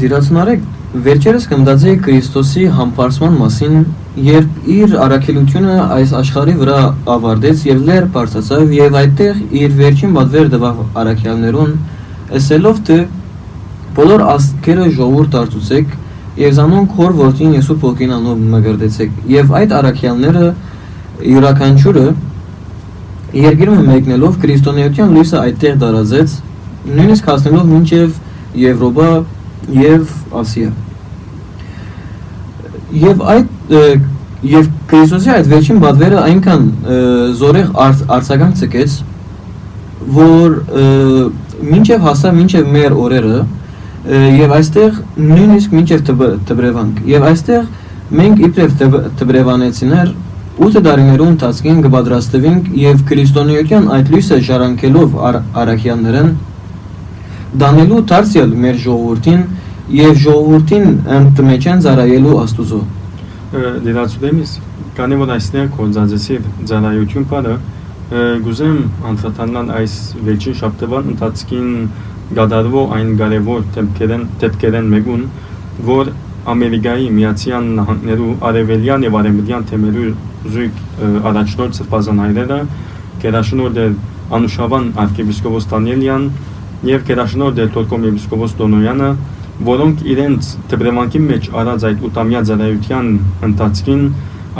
դիրացնարեք, վերջերս կմտածեի Քրիստոսի համբարձման մասին, երբ իր առաքելությունը այս աշխարհի վրա ավարտեց եւ լեր բարձրացավ եւ այդտեղ իր վերջին բադվեր դվավ առաքյալներուն, ասելով թե բոլոր աստքերը ժողովուրդ արձուցեք եւ զանոն քոր որդին Եսու փոքին անով մգրդեցեք եւ այդ առաքյալները յուրաքանչյուրը երկիրում մեկնելով քրիստոնեության լույսը այդտեղ դարազեց նույնիսկ հասնելով մինչև Եվրոպա եւ Ասիա։ Եվ այդ եւ Քրիստոսի այդ վերջին բադվերը այնքան զորեղ արցական ցկեց, որ մինչև հասա մինչև մեր օրերը եւ այստեղ նույնիսկ մինչև Տբրևանք եւ այստեղ մենք իբրև Տբրևանեցիներ 8 դարիներու ընթացքին կպատրաստվենք եւ քրիստոնեական այդ լույսը շարանկելով արաքյաններն դանելու դարձյալ մեր ժողովրդին եւ ժողովրդին ընդմեջան ծառայելու Աստուծո։ Դերացուդեմիս կանի որ այստեղ կոնզանձեսի ծառայություն բանը գուզեմ անդրադառնալ այս վերջին շաբթվան ընթացքին գադարվող այն կարևոր դեպքերեն դեպքերեն մեկուն որ Ամերիկայի Միացյալ Նահանգներու արևելյան եւ արևմտյան թեմերու զույգ առաջնորդ սպազանայրերը գերաշնորհ Անուշավան arczepiskopos Danielyan եւ գերաշնորհ Դելտորկոմ եպիսկոպոս Տոնոյանը, որոնք իրենց դպրեմանքի մեջ արած այդ 8-ամյա ծառայության ընթացքին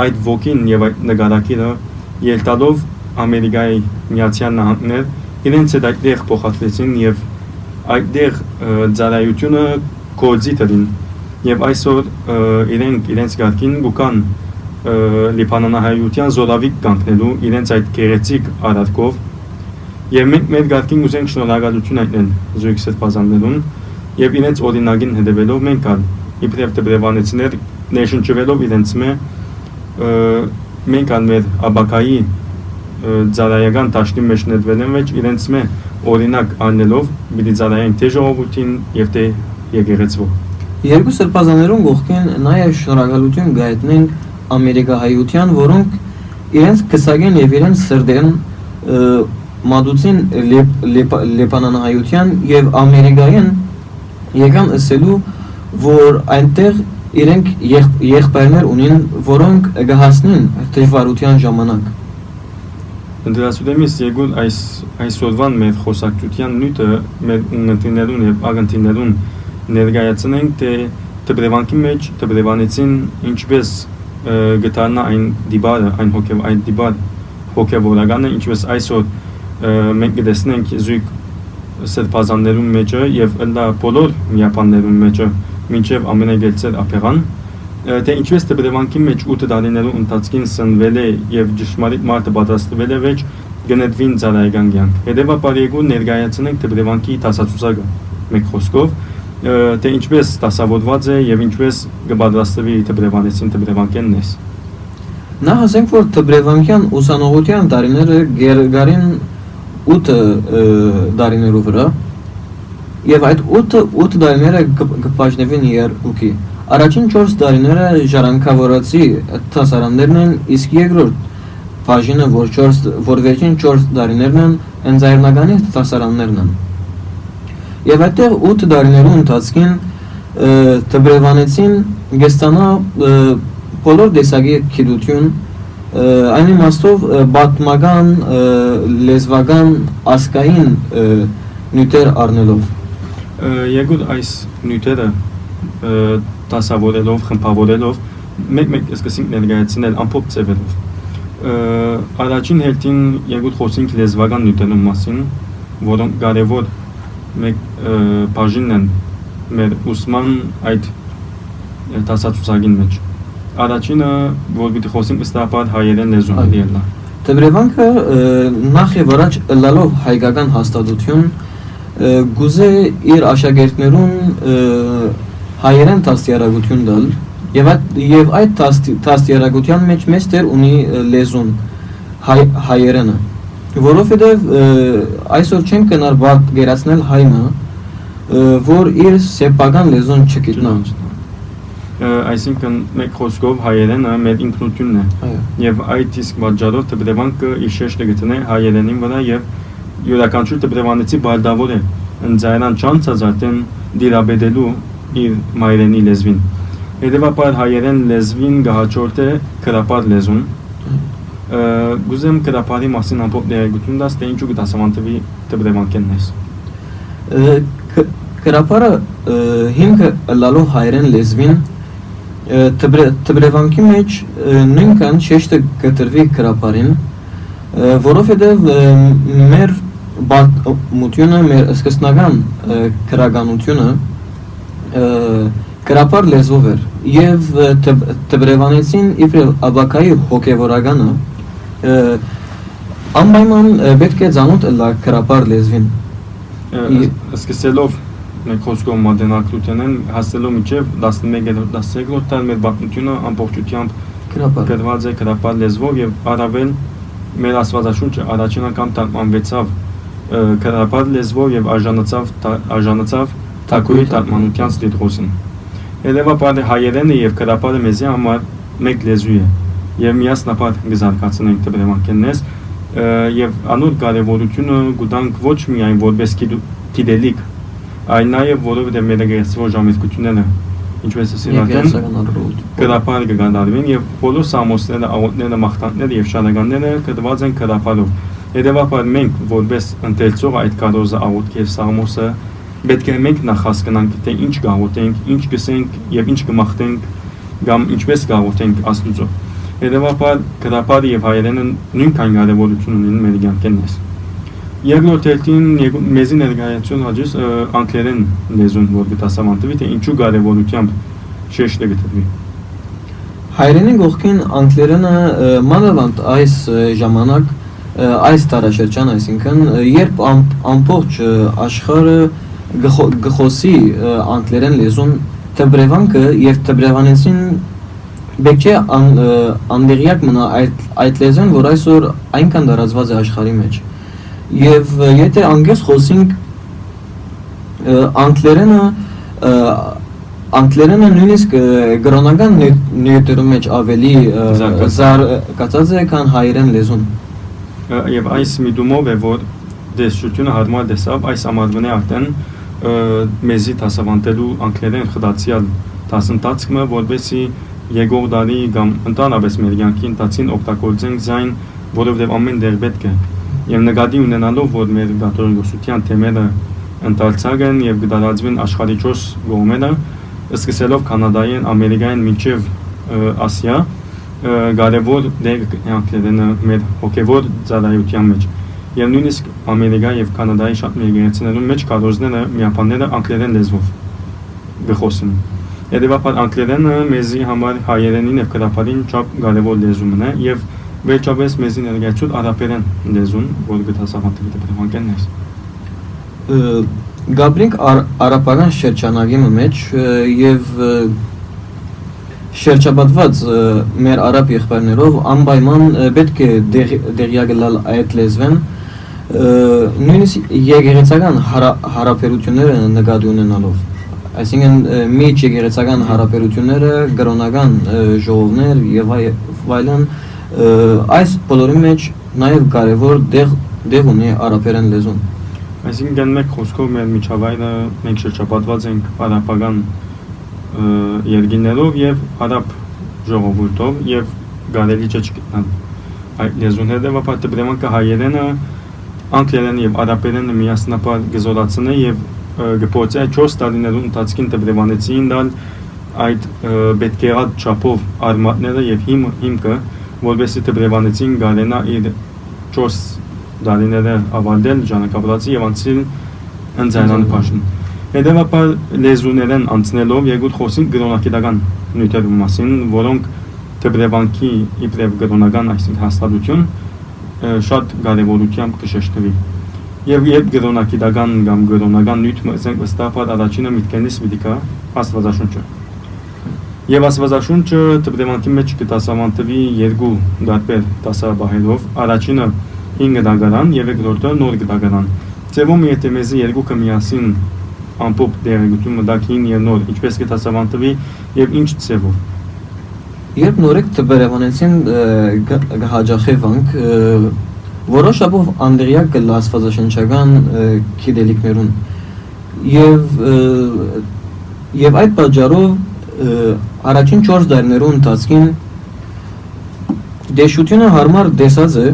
այդ ոգին եւ այդ նկարակիրը ելտալով Ամերիկայի Միացյալ Նահանգներ իրենց հետ այդտեղ փոխադրեցին եւ այդտեղ ծառայությունը կոծի տվին եւ այսօր իրենք իրենց գարկին գուկան լիբանանահայության զորավիկ կանգնելու իրենց այդ գեղեցիկ արարքով Եվ մենք մեր գարկին ուզենք շնորհակալություն հայտնել զույգ սրբազաններուն եւ իրենց օրինագին հետևելով մենք ալ իբրև դբրևանեցիներ ներշնչվելով իրենց մե մենք ալ մեր աբակայի ծառայական տաշտի մեջ ներդվելեն մեջ իրենց մե օրինակ անելով մի ծառայենք թե ժողովրդին եւ թե եկեղեցու Երկու սրբազաներուն գողքին նաեւ շնորհակալություն գայտնենք ամերիկահայության, որոնք իրենց կսագեն եւ իրենց սրդեն մատուցին Լեբանանահայության եւ Ամերիկայեն եկան ասելու, որ այնտեղ իրենք եղբայրներ ունին, որոնք կհասնեն դժվարության ժամանակ։ Ընդրասուդեմից եկուն այս այսօրվան մեր խոսակցության նյութը մեր ունգընտիներուն եւ ագընտիներուն ներկայացնենք թե դպրեվանքի մեջ դպրեվանեցին ինչպես գտանա այն դիբարը, այն հոգև այն դիբար հոգևորականը, ինչպես այսօր մենք կտեսնենք զույգ սրբազաններուն մեջը եւ ընդ բոլոր միապաններուն մեջը մինչեւ ամենագեցել ափեղան թե ինչպես դեպրեվանքի մեջ 8 տարիներու ընթացքին սնվել է եւ ճշմարիտ մարդը պատրաստվել է վեճ գնետվին ծառայական կյանք հետեւաբար եկու ներկայացնենք դեպրեվանքի տասացուցակը մեկ խոսքով թե ինչպես տասավորված է եւ ինչպես կպատրաստվի դեպրեվանեցին դեպրեվանկեննես Նա ասենք որ դեպրեվանկյան ուսանողության տարիները գերգարին 8 դարիներու վրա եւ այդ 8 8 դարիները կբաժնվեն երկուքի առաջին 4 դարիները ժառանգավորացի տասարաններն են իսկ երկրորդ բաժինը որ 4 որ վերջին 4 դարիներն են ընձայրնականի տասարաններն են եւ այդտեղ 8 դարիներու ընթացքին տբրևանեցին գեստանա բոլոր դեսագի գիտություն այն իմաստով բատմական լեզվական ասկային նյութեր առնելով Եգուտ այս նյութերը դասավորելով, խմբավորելով մեկ-մեկ սկսենք ներկայացնել ամփոփ ձևերով առաջին հերթին եգուտ խոսենք լեզվական նյութերու մասին, որոնք կարևոր մեկ բաժինն են մեր ուսման այդ դասացուցակին մեջ Առաջինը, որ պիտի խոսենք ըստապար հայերեն լեզուն ելնա։ Տեբրևանքը նախ եւ առաջ լալով հայկական հաստատություն գուզե իր աշակերտներուն հայերեն տաստիարակություն դալ եւ այդ եւ այդ տաստիարակության մեջ մեծ դեր ունի լեզուն հայ, հայերենը որովհետեւ այսօր չեն կնար բաց գերացնել հայնը որ իր սեփական լեզուն չգիտնա այսինքն մեկ խոսքով հայերենը մեր ինքնությունն է։ Եվ այդ իսկ պատճառով դպրեվանքը իր շեշտը գտնե հայերենին վրա եւ յուրաքանչյուր դպրեվանեցի բարդավոր է ընձայրան չանցած արդեն դիրաբեդելու իր մայրենի լեզվին։ Հետևաբար հայերեն լեզվին գահաճորդ է քրապար լեզուն։ Գուզեմ քրապարի մասին ամբողջ ներգություն դաս թե ինչու կդասավանդվի դեպրեվանկենն ես։ Կրապարը հիմքը լալու հայերեն լեզվին տբրևանքի մեջ նույնքան շեշտը կտրվի կրապարին, որովհետև մեր բատմությունը, մեր սկսնական կրագանությունը կրապար լեզվով էր եւ տբրևանեցին իբրև աբակայի հոգեվորականը անպայման պետք է ծանոթ լա կրապար լեզվին Սկսելով մեկ խոսքով մատենակրությանեն հասնելով միջև 11-13-րդ տալ մեր բակնությունը ամբողջությամբ գրված է քրապար լեզվով եւ առավել մեր աստվածաշունչը առաջին անգամ թարգմանվեցավ ը, քրապար լեզվով եւ արժանացավ արժանացավ Թակուի թարգմանության ստիտրոսին։ Հետևաբար հայերենը եւ քրապարը մեզի համար մեկ լեզու է եւ միասնապար գզարկացնենք դեպրեվանկեննես եւ անոր կարեւորությունը գուտանք ոչ միայն որպես գիտելիք, այլ նաեւ որովհետեւ մեր գեղեցկոր ժամանակությունները ինչպես է սիրատեն եկեղեցական առողջ կրապար կգանդարվին եւ բոլոր սամոսները, աղոտները, մախտանները եւ շարականները կդված են կրապարով։ Հետևաբար մենք որպես ընթերցող այդ կարոզը աղոտք եւ սամոսը պետք է մենք նախ հասկանանք թե ինչ գաղութենք, ինչ գսենք եւ ինչ կմախտենք կամ ինչպես գաղութենք Աստուծո։ Հետևաբար կրապարը եւ հայերենը նույնքան կարեւորություն ունեն մեր կյանքենից։ Երկրորդ հերթին մեզի ներկայացություն հաջիս անգլերեն լեզուն որ գտասավանդվի թե ինչու կարեւորությամբ շեշտը գտնվի։ Հայերենի գողքին անգլերենը մանավանդ այս ժամանակ այս տարաշրջան, այսինքն երբ ամ- ամբողջ աշխարհը գխո- գխոսի անգլերեն լեզուն տբրևանքը եւ տբրևանեցին ը, անդերյակ մնա այդ այդ լեզուն, որ այսօր այնքան դարածված է աշխարհի մեջ։ Եվ եթե անգես խոսենք անգլերենը անգլերենը նույնիսկ գրոնական նյութերում մեջ ավելի Զարգացած։ է, քան հայերեն լեզուն։ եւ այս միտումով է որ դեսչությունը հարմար դեսավ այս ամառվնե արդեն մեզի դասավանդելու անգլերեն խդացիալ դասընթացքը որբեսի եկող դարի կամ ընդհանրապես մեր կյանքի ընթացին օգտագործենք զայն որովհետեւ ամեն դեր պետք է եւ նկատի ունենալով որ մեր դատորոշության թեմերը ընդարձակ են եւ կդարածվեն աշխարհի 4 կողմերը սկսելով կանադայեն, ամերիկայեն մինչև ը, ասիա կարևոր դեր անգլերենը մեր հոգևոր ծառայության մեջ եւ նույնիսկ ամերիկա եւ կանադայի շատ միգրացիաներում մեջ կարոզները միապանները անգլերեն լեզվով գխոսեն Եդեվապար անգլերենը մեզի համար հայերենին եւ կրապարին շատ կարևոր լեզուն է եւ վերջապես մեզի ներկայացուց արաբերեն լեզուն, որ գտասավանդի դեպքանքեն է։ ար- արաբական շրջանագի մեջ եւ շրջապատված մեր արաբ եղբայրներով անպայման պետք է դեղ- դեղյակ լալ այդ լեզվեն նույնիսկ եկեղեցական հարա- հարաբերությունները նկատի ունենալով այսինքն ը, միջ եկեղեցական հարաբերությունները գրոնական ժողովներ եւ այ- այլն ը, այս բոլորի մեջ նաեւ կարեւոր դեղ դեղ ունի արաբերեն լեզուն Այսինքն մեկ խոսքով մեր միջավայրը մենք շրջապատված ենք արաբական երկիներով եւ արաբ ժողովուրդով եւ գարելի չէ չգտնալ այդ լեզուները վապա դեպրեմանքը հայերենը անգլերենը եւ արաբերենը միասնապար գզորացնե եւ ը, գփոցե 4 տարիներու ընթացքին դեպրեմանեցին դալ այդ պետք եղած չափով արմատները եւ հիմ հիմքը որովհետեւ դեպրեմանեցին գարենա իր 4 դարիները ավանդել ժանակապրացի եւ անցել ընձայնան փաշն։ Հետևաբար լեզուներեն անցնելով երկու խոսին գրոնակետական նյութերի մասին, որոնք դեպրեվանքի իբրև գրոնական այսինքն հաստատություն շատ կարևորությամբ կշեշտվի։ Եվ երբ գրոնակետական կամ գրոնական նյութ մսենք վստահաբար առաջինը միտքենից պիտի կա Աստվածաշունչը։ Եվ Աստվածաշունչը դեպրեվանքի մեջ կտասավանդվի երկու դարբեր դասաբահելով, առաջինը 5 դագարան եւ երկրորդը նոր դագարան։ Ձևում եթե մեզի երկուքը միասին ամփոփ դերակցություն մտակին եւ նոր ինչպես կտասավանդվի եւ ինչ ձևով։ Երբ նորեկ տբերևանեցին գհաջախևանք որոշապով անդրիակ կլասվածաշնչական գիտելիքներուն եւ ը, եւ այդ պատճառով առաջին 4 դարներու ընթացքին դեշությունը հարմար դեսած է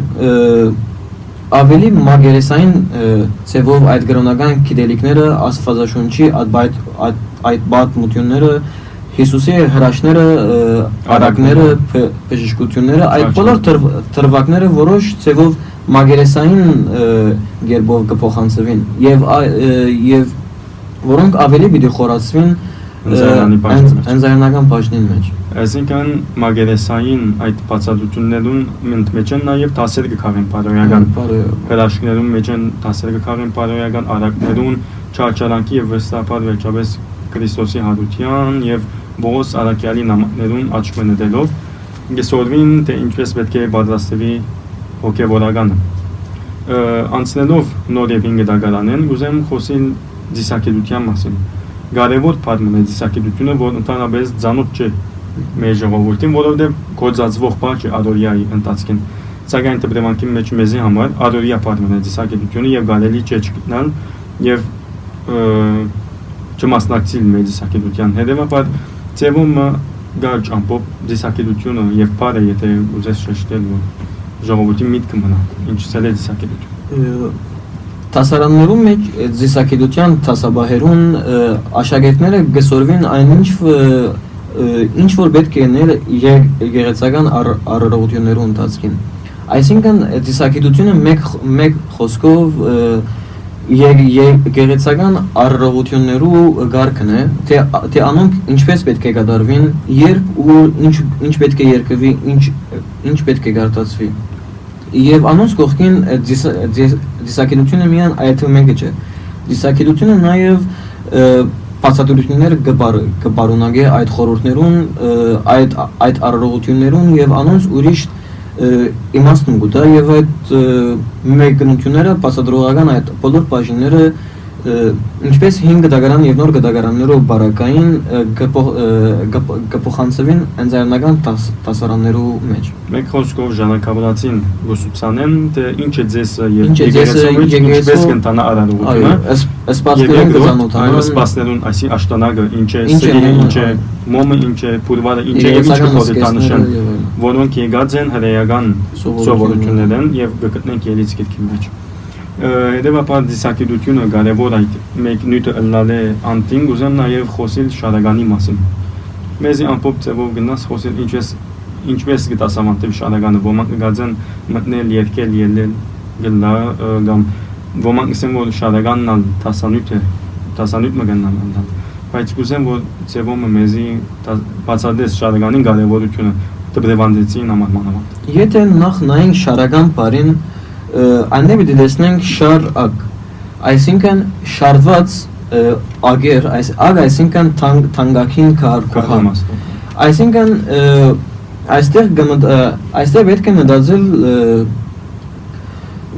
ավելի մագերեսային ը, ձևով այդ գրոնական գիտելիքները աստվածաշունչի այդ այդ պատմությունները Հիսուսի հրաշները, արակները, բժշկությունները, այդ բոլոր թրվ- թրվակները որոշ ձևով մագերեսային գերբով կփոխանցվին եւ եւ որոնք ավելի պիտի խորացվին Ընձեռանի բաժնի մեջ։ ընձեռնական բաժնի մեջ։ Այսինքն մագերեսային այդ բացատրություններուն մենք են նաև դասեր կքաղեն բարոյական Բարը հրաշքներում մեջ են դասեր կքաղեն բարոյական արակներուն չարչարանքի եւ վստահաբար վերջապես Քրիստոսի հարության եւ Բողոս Արաքյալի նամակներուն աչք մնելով գեսորվին թե ինչպես պետք է պատրաստվի հոգեվորականը անցնելով նոր եւ հինգ դագարանեն գուզեմ խոսել դիսակետության մասին կարևոր բառն է դիսակետությունը որ ընդհանրապես ցանոթ չէ մեր ժողովրդին որովհետեւ կոծածվող բառ չէ արորիայի ընթացքին սակայն դեպրեմանքի մեջ մեզի համար արորիա բառն է դիսակետությունը եւ գալելի չէ չգտնալ եւ չմասնակցել մեր դիսակետության հետեւաբար ծևումը գաջ ամբողջ դիսակետությունը եւ բառը եթե ուզես շեշտել որ ժողովրդի միտքը մնա ինչ ցել է դիսակետություն Տասարաններում մեջ զիսակետության տասաբահերուն ը, աշակերտները գսորվին այնինչ ինչ որ պետք է ներ եկեղեցական առ- առողջություններու ընթացքին։ Այսինքն զիսակետությունը մեկ մեկ խոսքով եկեղեցական առողջություններու գարկն է, թե թե անոնք ինչպես պետք է կատարվին, երբ ու ինչ ինչ պետք է երկվի, ինչ ինչ պետք է գարտացվի։ Եվ անոնց կողքին ը, դիս- դիս- դիսակետությունը միան այդ մեկը չէ։ Դիսակետությունը նաև ը, բացատրություններ կբար կբարունագե այդ խորհուրդներուն, այդ այդ առողջություններուն եւ անոնց ուրիշ ը, իմաստուն գուտա եւ այդ մեկնությունները բացատրողական այդ բոլոր բաժինները ինչպես 5 գդագարան եւ նոր գդագարաններով բարակային կփոխանցվին ընձեռնական տաս- տասարաններու մեջ։ Մեկ խոսքով ժանակավորացին գուսուցանեն թե ինչ է ձեզ եւ ինչպես Այո, արարողությունը սպասներուն կզանոթանան սպասներուն այսի աշտանագը ինչ է, Ինչ է սերի մոմը, ինչ է, մոմը ինչ է, փուրվարը ինչ է եւ ինչ եւ այլն։ որոնք եկած են հրեական Սովորություններ։ սովորություններն եւ կգտնենք ելից գիրքի մեջ։ Ը, Հետևաբար դիսակիտությունը կարևոր այդ մեկ նյութը ըլլալ է անտին գուզեմ նաեւ խոսել շարագանի մասին։ Մեզի ամբողջ ձևով գնաս խոսել ինչպես ինչպես գտասամանտիվ շարագանը ոմանք գած են մտնել երկել ելել գնա կամ ոմանք ասեն որ շարագանն ալ տասանյութ է տասանյութ մգնան անդամ բայց գուզեմ որ ձևումը մեզի բացադես շարագանին կարևորությունը դպրեվանդեցին համարմանավանդ Եթե նախ նայենք շարական բարին, այնտեղ պիտի տեսնենք շար ակ։ Այսինքն շարված ագեր, այս ագ այսինքն քարկուհան։ կհամաստ Այսինքն այստեղ այստեղ պետք է մտածել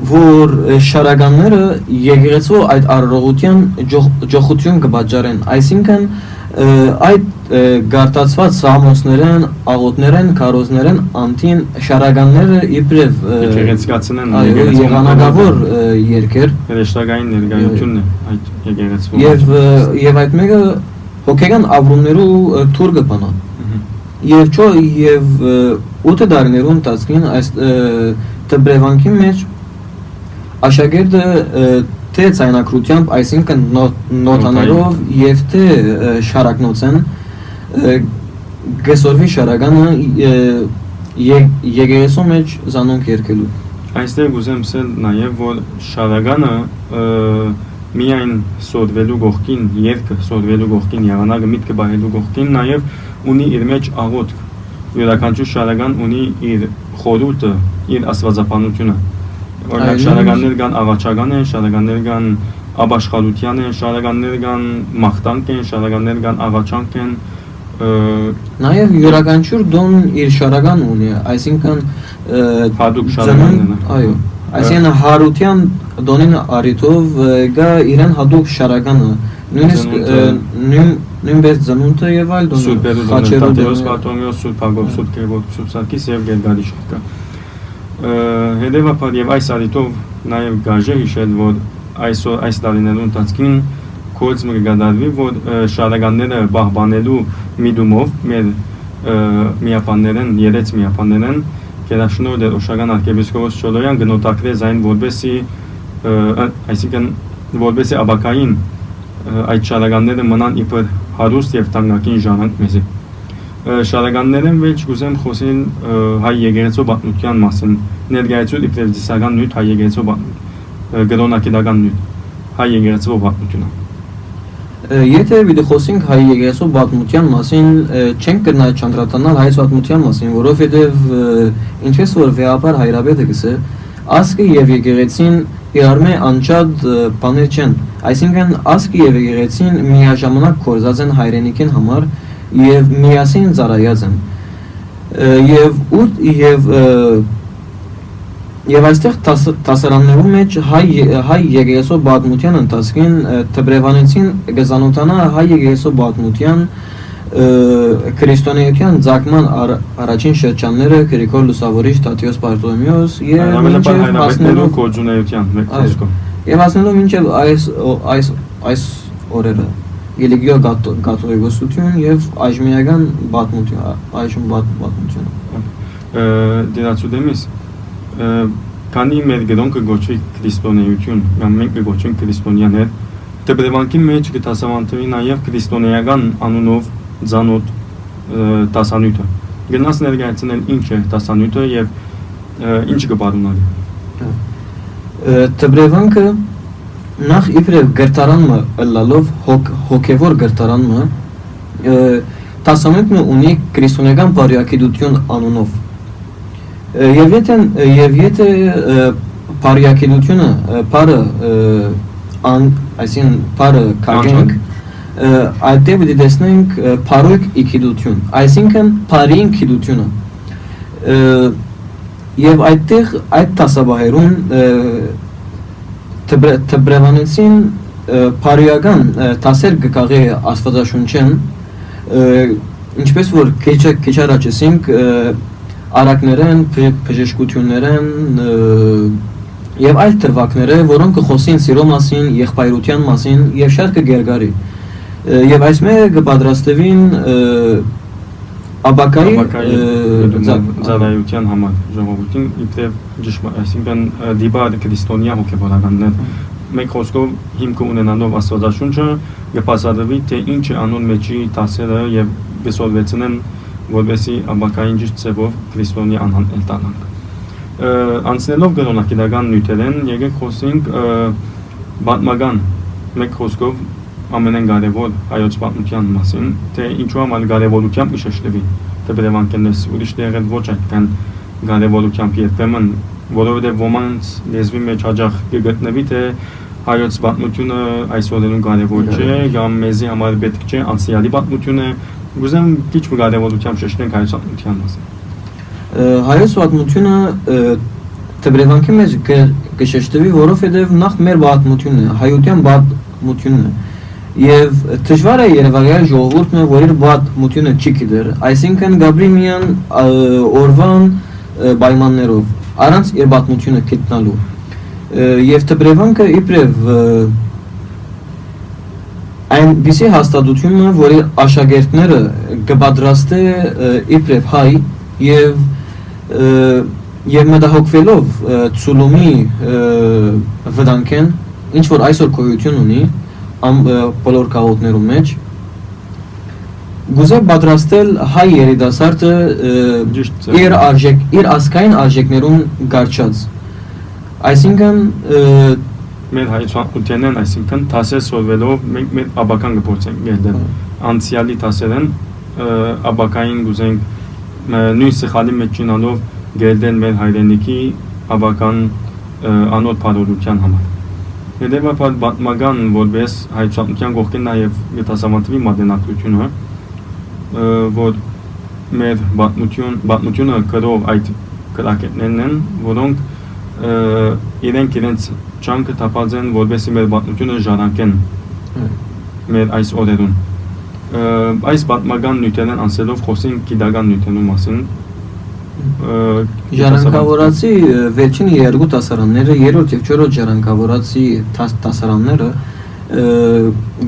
որ շարականները եկեղեցու այդ առողջության ջոխ- ջոխություն կբաճարեն այսինքն այդ գարտացված սամոսներեն աղոտներեն քարոզներեն անտին շարականները իբրև եկեղեցկացնեն եղանակավոր երկեր հրեշտակային ներկայությունն է այդ եկեղեցու եւ եւ այդ մեկը հոգեգան ապրումներու ը, թուր կբանա Եվ ճո եւ 8 դարներուն ընթացքին այս ը, դբրևանքի մեջ աշակերտը թե ցայնակրությամբ, այսինքն նո- նոտաներով եւ թե շարակնոցեն գեսորվի շարականը ը, ե- եկեղեցու մեջ զանոնք երկելու։ Այստեղ ուզեմ ասել նաև որ շարագանը ը, միայն սորվելու գողքին, երկը սորվելու գողքին, եղանակը միտքը բայելու գողքին նաև ունի իր մեջ աղոթք։ Յուրաքանչյուր շարագան ունի իր խորհուրդը, իր աստվածապանությունը։ Օրինակ Այո, շարագաններ կան աղաչական են, շարագաններ կան աբաշխալության են, շարագաններ կան մախտանք են, շարագաններ կան աղաչանք են, Նաեւ յուրաքանչյուր դոն իր շարական ունի, այսինքն ծնունդ- շարականն է։ Այո։ Այսինքն հարության դոնին արիտով գա իրեն հատուկ շարականը։ Նույնիսկ նույն նույնպես ծնունդը եւ այլ դոն։ Սուրբերու դոն, դոն։ Պարտոմեոս, Սուրբ Հակոբ, Սուրբ Գևորգ, Սուրբ Սարգիս եւ Գերգարի շարքը։ Ը, Հետևաբար եւ այս արիտով նաեւ գաժե հիշել, որ այսօր այս տարիներու ընթացքին կողմը կգադարվի, որ շարականները բահբանելու միտումով մեր միապաններն, երեց միապաններն Գերաշնորհ Դերոշական arczepiskopos Չոլոյան գնոտակրեց այն որբեսի այսինքն որբեսի աբակային այդ շարականները մնան իբր հարուստ եւ տանգակին ժանանք մեզի։ Ը, Շարականներն վեճ կուզեմ խոսել ը, հայ եկեղեցու պատմության մասին, ներկայացու իբրև դիսական նույթ հայ եկեղեցու պատմություն, գրոնակիդական նույթ հայ եկեղեցու պատմությունը։ Եթե պիտի խոսենք հայ եկեղեցու պատմության մասին, չենք կրնա չանդրատանալ հայ պատմության մասին, որովհետև ինչպես որ վեհապար հայրաբեդը գսե, ասկը եւ եկեղեցին իրար մե անջատ ը, բաներ չեն։ Այսինքն ասկը եւ եկեղեցին միաժամանակ կորզած են հայրենիքին համար եւ միասին ծառայած են։ Եվ ուտ եւ Եվ այստեղ տաս- տասարաններու մեջ հայ հայ եկեղեցու պատմության ընթացքին թբրևանեցին գզանոթանա հայ եկեղեցու պատմության ը, քրիստոնեության ցակման առ- առաջին շրջանները Գրիգոր Լուսավորիչ Տատիոս Բարտոլոմեոս եւ հասնելով կորջունեության մեկ խոսքով։ եւ հասնելով մինչեւ այս այս այս օրերը Ելիգիո կաթողիկոսություն եւ այժմիական պատմություն այժմ պատ- պատմություն Ը, դերացու դեմիս քանի մեր գրոնքը գոչվի քրիստոնեություն կամ մենք կգոչենք քրիստոնյաներ դեպրեվանքի մեջ կտասավանդվի նաև քրիստոնեական անունով ցանոթ տասանյութը գնաս ներկայացնել ինչ է տասանյութը եւ ինչ կբարունալի Տբրևանքը նախ իբրև գրտարանը լալով հոգ, հոգևոր գրտարանը տասամենտը ունի քրիստոնեական բարյակիդություն անունով եւ եթե եւ եթե ը, բարյակիդությունը ը, բարը ան այսին բարը կարգենք այդտեղ պիտի տեսնենք ը, բարույկ իքիդություն այսինքն բարին քիդությունը Ը, Եվ այդտեղ այդ տասաբահերուն թբրևանեցին բարիական տասեր գկաղի աստվածաշունչեն ինչպես որ քիչ քիչ առաջ ասինք արակներեն, բժշկություններեն եւ այլ դրվակները, որոնք կխոսին սիրո մասին, եղբայրության մասին եւ շատ կգերգարի։ Եվ այս մեկը կպատրաստվին աբակայի ծառայության համար ժողովրդին իբրև ճշմարիտ, այսինքն դիբար քրիստոնյա հոգեբանականներ մեկ խոսքով հիմք ունենալով աստվածաշունչը կպասարվի թե ինչ է անոն մեջի տասերը եւ գսորվեցնեն որովհետեւ աբակային ճիշտ ծևով քրիստոնյա անհան տանանք անցնելով գրոնակիդական նյութերեն եկեք խոսենք բատմական մեկ խոսքով ամենեն կարևոր հայոց պատմության մասին, թե ինչու համար կարևորությամբ իշեշտվի դեպրևանքենես ուրիշ տեղեր ոչ այդքան կարևորությամբ երբեմն, որովհետև ոմանց լեզվի մեջ հաջող կգտնվի, թե հայոց պատմությունը այսօրերուն կարևոր չէ, կամ մեզի համար պետք չէ, անցյալի պատմությունը գուզեմ քիչ կարևորությամբ շեշտենք հայոց պատմության մասին։ Հայոց պատմությունը դեպրևանքի մեջ կշեշտվի, որովհետև նախ մեր պատմությունն է, հայության պատմությունն է եւ դժվար է Երևանի ժողովուրդը որ իր պատմությունը չի գիտեր այսինքն Գաբրիմյան օրվան պայմաններով առանց իր պատմությունը գտնալու եւ Տբրևանքը իբրև այն բիսի հաստատությունը որ աշակերտները կպատրաստե իբրև հայ եւ եւ մտահոգվելով ցուլումի վտանգեն ինչ որ այսօր գոյություն ունի ամ բոլոր քաղաքներում մեջ. Գուզե պատրաստել հայ երիտասարդը իր արժեք իր ասկային արժեքներուն գարչած այսինքն մեր հայցանությանն այսինքն տասեր սովելով մենք մեր աբական գործենք գերդել անցյալի տասերն աբակային գուզենք նույն սխալի մեջ ճինալով գերդել մեր հայրենիքի աբական անոտ բարօրության համար Հետևաբար պատմական որպես հայցանության կողքին նաև գտասավանդվի մատենակությունը, որ մեր պատմություն պատմությունը գրող այդ կրակետներն են, որոնք իրենք իրենց ճանկը տապած են որպեսի մեր պատմությունը ժառանգեն մեր այս օրերուն։ Այս պատմական նյութերն անցելով խոսենք գիտական նյութերու մասին, Ժառանգավորացի վերջին երկու տասարանները, երրորդ եւ չորրորդ ժառանգավորացի տասարանները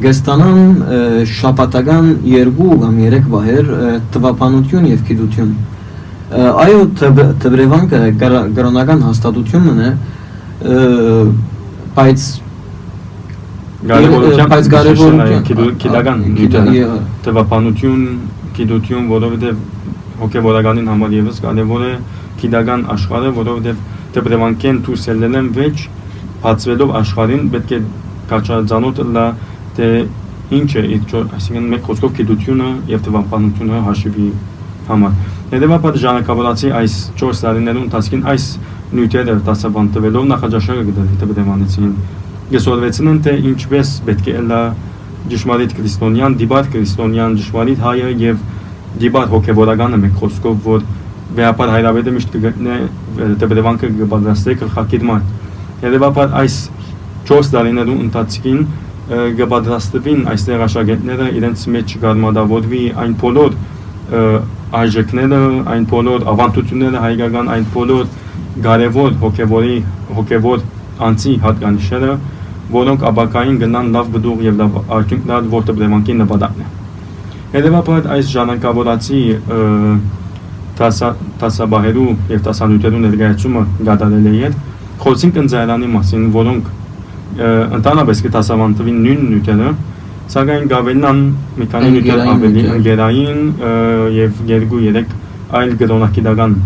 գստանան շապատական երկու կամ երեք բահեր տվապանություն եւ գիտություն այո տբրևանքը գրոնական հաստատությունն է բայց Կարևորությամբ բայց կարևորությամբ գիտական նյութերը տվապանություն, գիտություն, որովհետև հոգևորականին համար եւս կարևոր է գիտական աշխարհը, որովհետև դեպրեվանկեն դուրս ելնեն վեճ բացվելով աշխարհին պետք է կաչածանոթ լա թե ինչ է իր այսինքն մեկ խոսքով գիտությունը եւ տվապանությունը հաշվի համար։ Հետևաբար ժանակավորացի այս 4 տարիներուն ընթացքին այս նյութերը դասաբանտվելով նախաճաշակը գտել դեպրեվանեցին գեսորվեցնեն թե ինչպես պետք է լա ճշմարիտ քրիստոնյան, դիբար քրիստոնյան, ճշմարիտ հայը եւ դիբար հոգեվորականը մեկ խոսքով որ վեապար հայրավետը միշտ կգտնե դեպրեվանքը կպատրաստե գլխակիրման։ Հետևաբար այս 4 տարիներու ընթացքին կպատրաստվին այստեղ աշակերտները իրենց մեջ գարմադավորվի այն բոլոր այժեկները, այն բոլոր ավանդությունները հայկական, այն բոլոր կարևոր հոգեվորի հոգեվոր անձի հատկանիշները, որոնք աբակային գնան լավ բդուղ եւ լավ արդյունք տալ, որտեղ բրեմանքի նպատակն է։ Հետևաբար այս ժանանկավորացի տասաբահերու եւ տասանյութերու ներկայացումը գտարել է իդ խոսինք ընձայրանի մասին, որոնք ընդանրապես կտասավանդվին նույն նյութերը, սակայն գավելնան մի քանի նյութեր ավելի ընկերային եւ երկու երեք այլ գրոնակիդական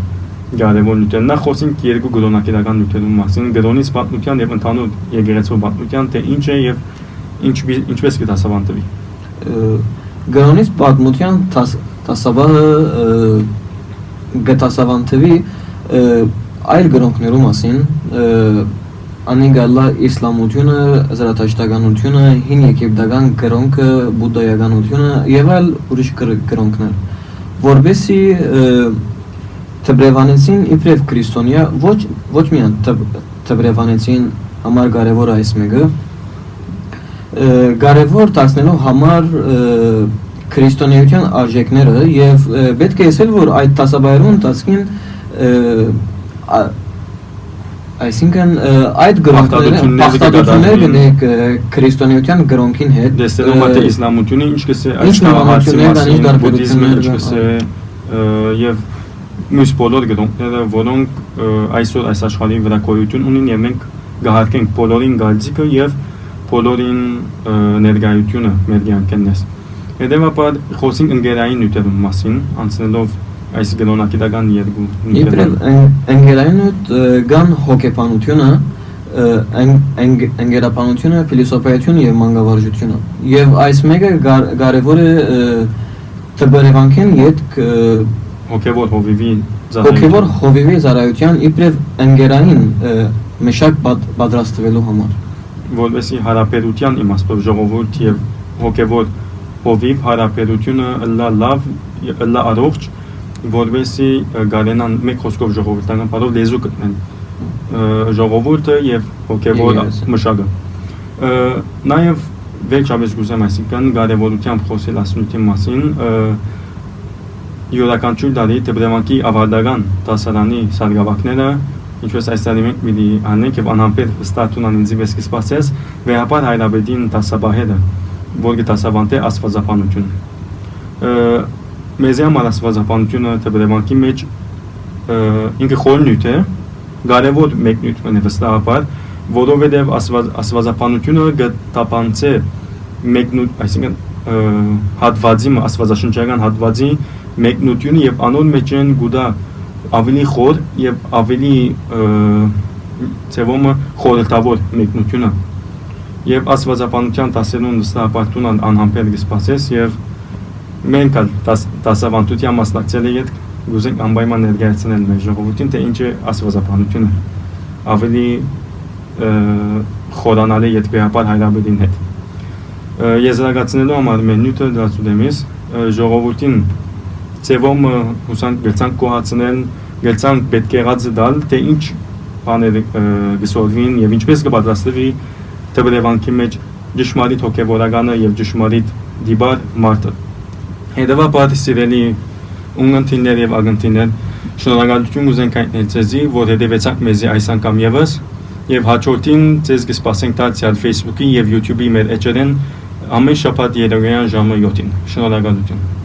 կարևոր նյութեր։ Նախ խոսենք երկու գրոնակիդական նյութերու մասին, գրոնից պատմության եւ ընդհանուր եկեղեցու պատմության, թե ինչ է եւ ինչ ինչպես կտասավանդվի։ Գրոնից պատմության տասաբահը գտասավանդվի այլ գրոնքներու մասին անիգալա իսլամությունը, զրատաշտականությունը, հին եգիպտական գրոնքը, բուդդայականությունը եւ այլ ուրիշ գրոնքներ։ Որբեսի Թբրևանեցին իբրև քրիստոնյա ոչ ոչ միայն Թբրևանեցին համար կարևոր այս մեկը կարևոր դարձնելու համար քրիստոնեության արժեքները եւ պետք է ասել որ այդ տասաբայրուն ընթացքին այսինքն այդ գրոնքները գնեք քրիստոնեության գրոնքին հետ դեսնում է թե իսլամությունը ինչ կսե այս նավահացի բուդդիզմը ինչ կսե եւ մյուս բոլոր գրոնքները, որոնք այսօր այս աշխարհի վրա գոյություն ունին եւ մենք գահարկենք բոլորին գալցիկը եւ բոլորին ներկայությունը մեր կյանքենես։ Հետևաբար խոսենք ընկերային նյութերի մասին, անցնելով այս գնոնակիտական երկու նյութերը։ Ընկերային նյութ կան հոգեբանությունը, ընկերապանությունը, փիլիսոփայությունը եւ մանկավարժությունը։ Եվ այս մեկը կարևոր է տբերևանքեն յետ հոգևոր հովիվի հոգևոր հովիվի ծառայության իբրև ընկերային մշակ պատրաստվելու համար որովհետեւ հարաբերության իմաստով ժողովուրդ եւ հոգևոր հովիվ հարաբերությունը լա լավ լա առողջ որովհետեւ գարենան մեկ խոսքով ժողովրդական բառով լեզու գտնեն ժողովուրդը եւ հոգևոր մշակը նաեւ վերջապես գուզեմ այսինքն կարևորությամբ խոսել ասնույթի մասին յուրաքանչյուր տարի դեպրեվանքի ավարտական դասարանի սարգավակները ինչպես այս տարի մենք մի անենք եւ անհամբեր ստատունան ինձ վես կսպասես վերապար հայրաբեդին դասաբահերը որ գտասավանտե աստվածապանություն մեզ համար աստվածապանությունը դեպրեվանքի մեջ ինքը խոր նյութ է կարևոր մեկ նյութ է վստահաբար որովհետև աստվածապանությունը գտապանցե մեկ նյութ այսինքն հատվածի աստվածաշնչական հատվածի մեկնությունը եւ անոն մեջ են գուտա ավելի խոր եւ ավելի ծևոմը խորհրդավոր մեկնությունը եւ աստվածապանության տասերուն նստապարտուն անհամբեր գսպասես եւ մենք ալ տասավանդության մասնակցել ենք գուզենք անպայման ներկայացնել մեր ժողովրդին թե ինչ է աստվածապանությունը ավելի խորանալի յետբեհապար հայրաբերին հետ եզրակացնելու համար մեր նյութը դրացուդեմիս ժողովրդին ձևում հուսանք գերցանք կոհացնել, գերցանք պետք եղած դալ, թե ինչ բաներ գսորվին եւ ինչպես կպատրաստվի թվերևանքի մեջ ճշմարիտ հոգեվորականը եւ ճշմարիտ դիբար մարդը։ Հետևաբար սիրելի ունգընտիներ եւ ագընտիներ, շնորհակալություն ուզենք հայտնել ձեզի, որ հետևեցաք մեզի այս անգամ եւս եւ հաջորդին ձեզ կսպասենք դարձյալ Facebook-ի եւ YouTube-ի մեր էջերեն ամեն շաբաթ երեկոյան ժամը 7-ին։ Շնորհակալություն։